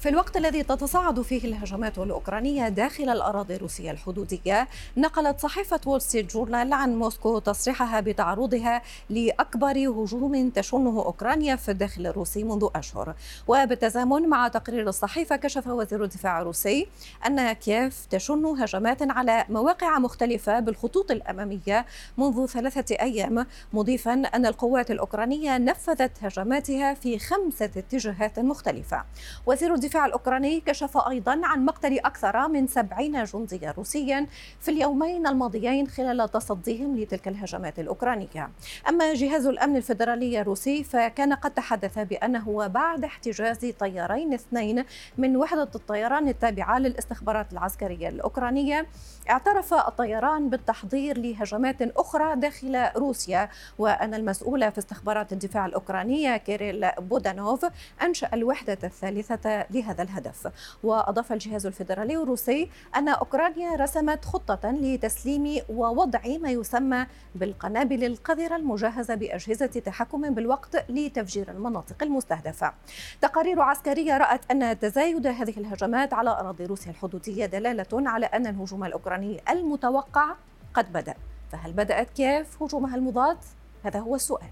في الوقت الذي تتصاعد فيه الهجمات الأوكرانية داخل الأراضي الروسية الحدودية نقلت صحيفة وول ستريت جورنال عن موسكو تصريحها بتعرضها لأكبر هجوم تشنه أوكرانيا في الداخل الروسي منذ أشهر. وبالتزامن مع تقرير الصحيفة كشف وزير الدفاع الروسي أن كييف تشن هجمات على مواقع مختلفة بالخطوط الأمامية منذ ثلاثة أيام مضيفا أن القوات الأوكرانية نفذت هجماتها في خمسة اتجاهات مختلفة. وزير الدفاع الأوكراني كشف أيضا عن مقتل أكثر من سبعين جنديا روسيا في اليومين الماضيين خلال تصديهم لتلك الهجمات الأوكرانية. أما جهاز الأمن الفيدرالي الروسي فكان قد تحدث بأنه بعد احتجاز طيارين اثنين من وحدة الطيران التابعة للاستخبارات العسكرية الأوكرانية اعترف الطيران بالتحضير لهجمات أخرى داخل روسيا. وأن المسؤول في استخبارات الدفاع الأوكرانية كيريل بودانوف أنشأ الوحدة الثالثة لهذا الهدف. وأضاف الجهاز الفيدرالي الروسي أن أوكرانيا رسمت خطة لتسليم ووضع ما يسمى بالقنابل القذرة المجهزة بأجهزة تحكم بالوقت لتفجير المناطق المستهدفة. تقارير عسكرية رأت أن تزايد هذه الهجمات على أراضي روسيا الحدودية دلالة على أن الهجوم الأوكراني المتوقع قد بدأ. فهل بدأت كييف هجومها المضاد؟ هذا هو السؤال.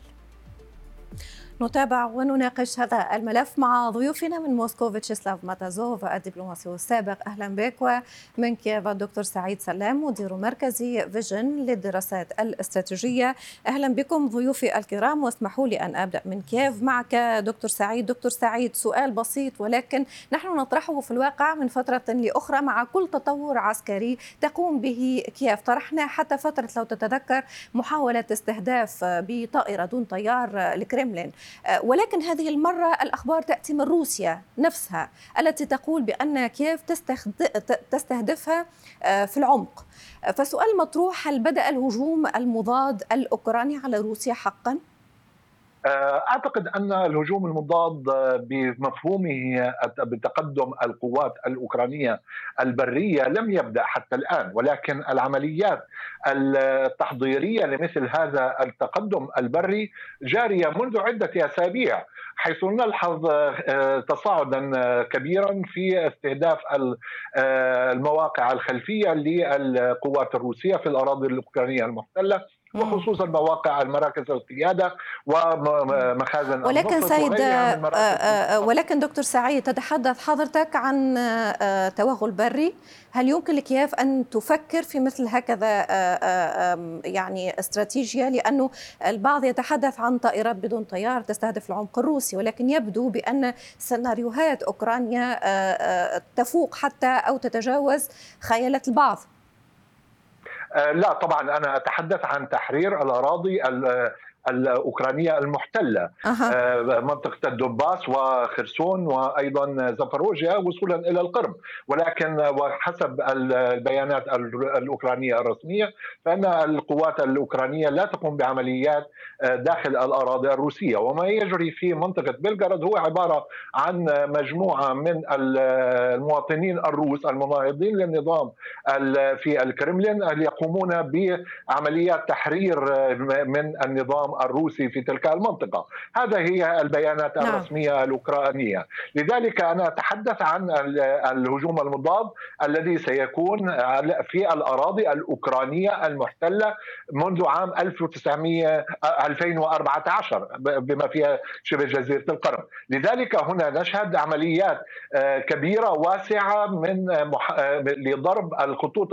نتابع ونناقش هذا الملف مع ضيوفنا من موسكو فيتشيسلاف ماتازوف الدبلوماسي السابق. أهلا بك. ومن كييف الدكتور سعيد سلام مدير مركز فيجن للدراسات الاستراتيجية. أهلا بكم ضيوفي الكرام واسمحوا لي أن أبدأ من كييف معك دكتور سعيد. دكتور سعيد سؤال بسيط ولكن نحن نطرحه في الواقع من فترة لأخرى مع كل تطور عسكري تقوم به كييف. طرحنا حتى فترة لو تتذكر محاولة استهداف بطائرة دون طيار الكريملين آه، ولكن هذه المرة الأخبار تأتي من روسيا نفسها التي تقول بأن كييف تستهدفها آه، في العمق آه، فسؤال مطروح هل بدأ الهجوم المضاد الأوكراني على روسيا حقاً؟ أعتقد أن الهجوم المضاد بمفهومه بتقدم القوات الأوكرانية البرية لم يبدأ حتى الآن ولكن العمليات التحضيرية لمثل هذا التقدم البري جارية منذ عدة أسابيع حيث نلحظ تصاعدا كبيرا في استهداف المواقع الخلفية للقوات الروسية في الأراضي الأوكرانية المحتلة. وخصوصا مواقع المراكز القيادة ومخازن ولكن سيد آه، آه، آه، ولكن دكتور سعيد تتحدث حضرتك عن توغل بري هل يمكن لكييف أن تفكر في مثل هكذا يعني استراتيجية؟ لأنه البعض يتحدث عن طائرات بدون طيار تستهدف العمق الروسي ولكن يبدو بأن سيناريوهات أوكرانيا تفوق حتى أو تتجاوز خيالات البعض. لا طبعا أنا أتحدث عن تحرير الأراضي الأوكرانية المحتلة. أه. منطقة الدوباس وخرسون وأيضا زفروجيا وصولا إلى القرم ولكن وحسب البيانات الأوكرانية الرسمية فإن القوات الأوكرانية لا تقوم بعمليات آه، داخل الأراضي الروسية. وما يجري في منطقة بلغراد هو عبارة عن مجموعة من المواطنين الروس المناهضين للنظام في الكرملين يقومون بعمليات تحرير من النظام الروسي في تلك المنطقة. هذا هي البيانات نعم. الرسمية الأوكرانية. لذلك أنا أتحدث عن الهجوم المضاد الذي سيكون في الأراضي الأوكرانية المحتلة منذ عام 1900 2014 بما فيها شبه جزيرة القرم. لذلك هنا نشهد عمليات آه، كبيرة واسعة من آه، لضرب الخطوط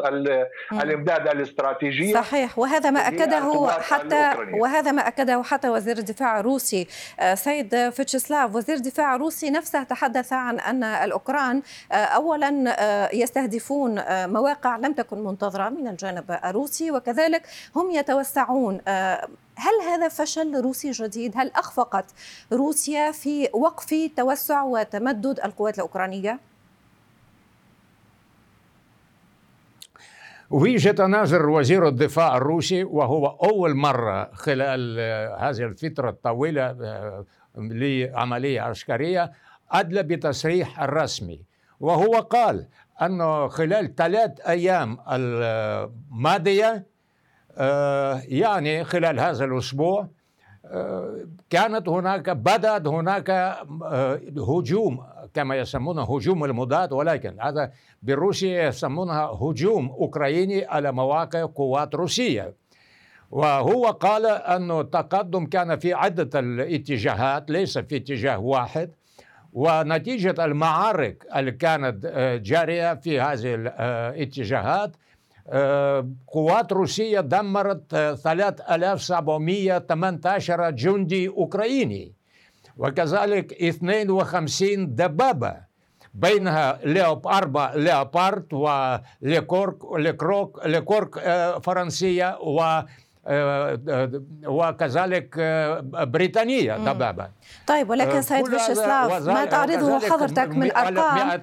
الإمداد الاستراتيجية. صحيح. وهذا ما أكده حتى وهذا ما أكده حتى وزير الدفاع الروسي آه، سيد فيتشسلاف وزير الدفاع الروسي نفسه تحدث عن أن الأوكران آه، أولا آه، يستهدفون مواقع لم تكن منتظرة من الجانب الروسي وكذلك هم يتوسعون هل هذا فشل روسي جديد؟ هل أخفقت روسيا في وقف توسع وتمدد القوات الأوكرانية؟ ويجي تناظر وزير الدفاع الروسي وهو أول مرة خلال هذه الفترة الطويلة آه، لعملية عسكرية أدلى بتصريح الرسمي. وهو قال أنه خلال ثلاث أيام الماضية يعني خلال هذا الأسبوع كانت هناك بدأت هناك هجوم كما يسمونه هجوم المضاد ولكن هذا بالروسية يسمونها هجوم أوكراني على مواقع قوات روسية. وهو قال أن التقدم كان في عدة الاتجاهات ليس في اتجاه واحد. ونتيجة المعارك اللي كانت آه، جارية في هذه الاتجاهات آه، قوات روسية دمرت 3718 جندي أوكراني. وكذلك 52 دبابة بينها ليوب أربع ليوبارد وليكورك ليكروك ليكورك آه، فرنسية و وكذلك آه، بريطانية دبابة. طيب ولكن سيد فيشسلاف ما تعرضه حضرتك من أرقام؟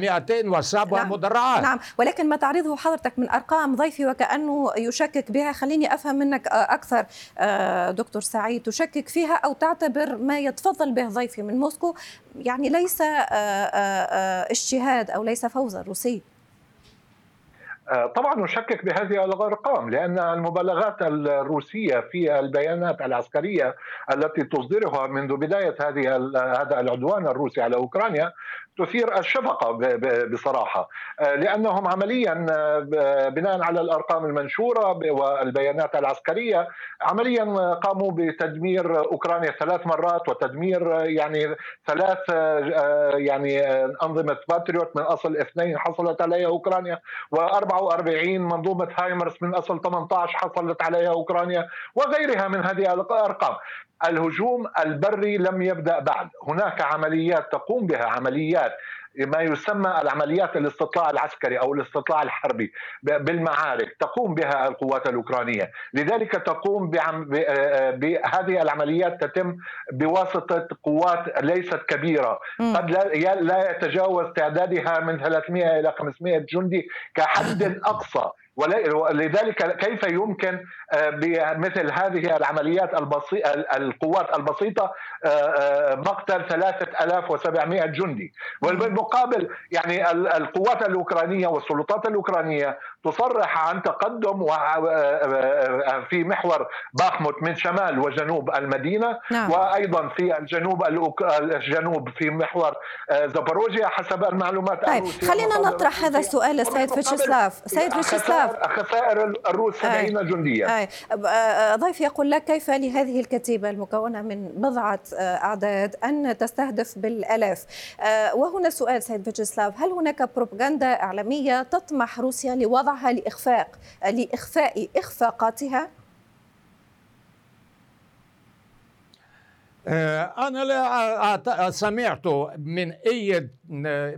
207 نعم مدرعات. نعم ولكن ما تعرضه حضرتك من أرقام ضيفي وكأنه يشكك بها خليني أفهم منك أكثر دكتور سعيد تشكك فيها أو تعتبر ما يتفضل به ضيفي من موسكو يعني ليس اجتهاد أو ليس فوزا روسي آه، طبعا نشكك بهذه الأرقام لأن المبالغات الروسية في البيانات العسكرية التي تصدرها منذ بداية هذه هذا العدوان الروسي على أوكرانيا تثير الشفقة بصراحة. آه، لأنهم عمليا آه، بناء على الأرقام المنشورة والبيانات العسكرية عمليا قاموا بتدمير أوكرانيا ثلاث مرات وتدمير يعني ثلاث يعني أنظمة باتريوت من أصل اثنين حصلت عليها أوكرانيا و44 منظومة هايمرس من أصل 18 حصلت عليها أوكرانيا وغيرها من هذه الأرقام. الهجوم البري لم يبدأ بعد. هناك عمليات تقوم بها عمليات ما يسمى العمليات الاستطلاع العسكري أو الاستطلاع الحربي بالمعارك تقوم بها القوات الأوكرانية، لذلك تقوم بهذه العمليات تتم بواسطة قوات ليست كبيرة، قد لا يتجاوز تعدادها من 300 إلى 500 جندي كحد أقصى. ولذلك كيف يمكن آه، بمثل هذه العمليات البسيطة القوات البسيطة آه، آه، مقتل 3700 جندي. وبالمقابل يعني القوات الأوكرانية والسلطات الأوكرانية تصرح عن تقدم في محور باخموت من شمال وجنوب المدينة نعم. وأيضا في الجنوب الجنوب في محور زاباروجيا حسب المعلومات طيب خلينا نطرح هذا السؤال للسيد فيتشسلاف سيد فيتشسلاف خسائر الروس 70 جنديا. ضيف يقول لك كيف لهذه الكتيبة المكونة من بضعة آه، أعداد أن تستهدف بالألاف آه، وهنا سؤال سيد فيتشسلاف هل هناك بروباغندا إعلامية تطمح روسيا لوضعها لإخفاق لإخفاء إخفاقاتها؟ أنا لا سمعت من أي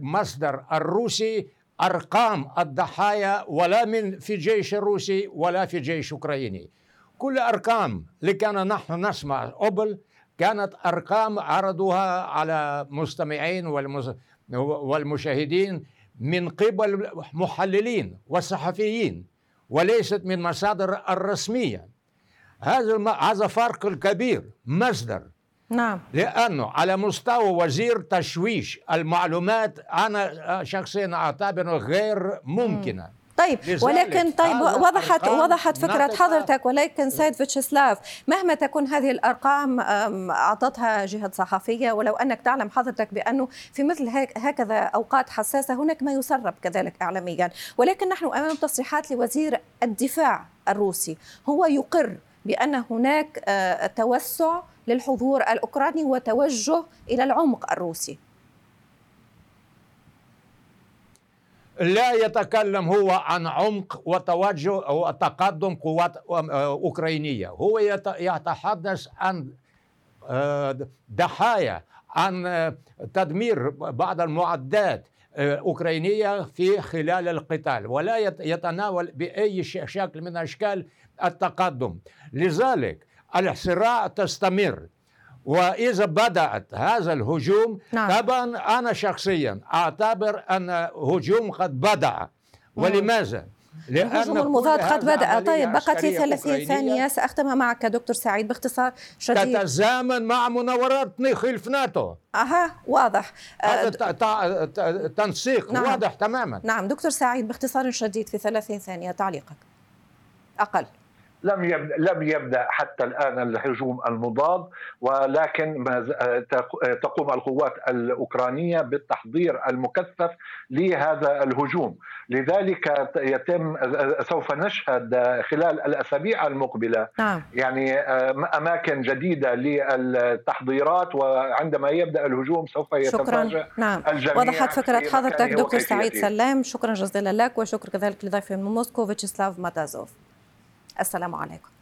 مصدر الروسي أرقام الضحايا ولا من في الجيش الروسي ولا في الجيش الأوكراني كل أرقام اللي كان نحن نسمع قبل كانت أرقام عرضوها على مستمعين والمشاهدين من قبل محللين وصحفيين وليست من مصادر الرسمية. هذا هذا فرق كبير مصدر نعم. لأنه على مستوى وزير تشويش المعلومات أنا شخصيا أعتبره غير ممكنة طيب ولكن طيب وضحت وضحت فكرة حضرتك ولكن سيد فيتشسلاف مهما تكون هذه الأرقام أعطتها جهة صحفية ولو أنك تعلم حضرتك بأنه في مثل هكذا أوقات حساسة هناك ما يسرب كذلك اعلاميا. ولكن نحن أمام تصريحات لوزير الدفاع الروسي هو يقر بأن هناك آه، توسع للحضور الأوكراني وتوجه إلى العمق الروسي. لا يتكلم هو عن عمق وتوجه وتقدم قوات آه، أوكرانية. هو يتحدث عن آه، ضحايا عن تدمير بعض المعدات أوكرانية في خلال القتال ولا يتناول بأي شكل من أشكال التقدم لذلك الصراع تستمر وإذا بدأت هذا الهجوم نعم. طبعا أنا شخصيا أعتبر أن هجوم قد بدأ ولماذا؟ الهجوم المضاد قد بدأ. طيب بقت لي 30 ثانية. سأختمها معك دكتور سعيد باختصار شديد. تتزامن مع مناورات خلف ناتو. أها واضح. هذا تنسيق. نعم. واضح تماما. نعم دكتور سعيد باختصار شديد في 30 ثانية تعليقك. أقل. لم يبدأ لم يبدأ حتى الآن الهجوم المضاد ولكن ما تقوم القوات الأوكرانية بالتحضير المكثف لهذا الهجوم. لذلك يتم سوف نشهد خلال الأسابيع المقبلة نعم. يعني أماكن جديدة للتحضيرات وعندما يبدأ الهجوم سوف يتفاجأ نعم. الجميع وضحت فكره حضرتك دكتور سعيد سلام. شكرا جزيلا لك وشكرا كذلك لضيفي من موسكو فيتشسلاف ماتازوف السلام عليكم.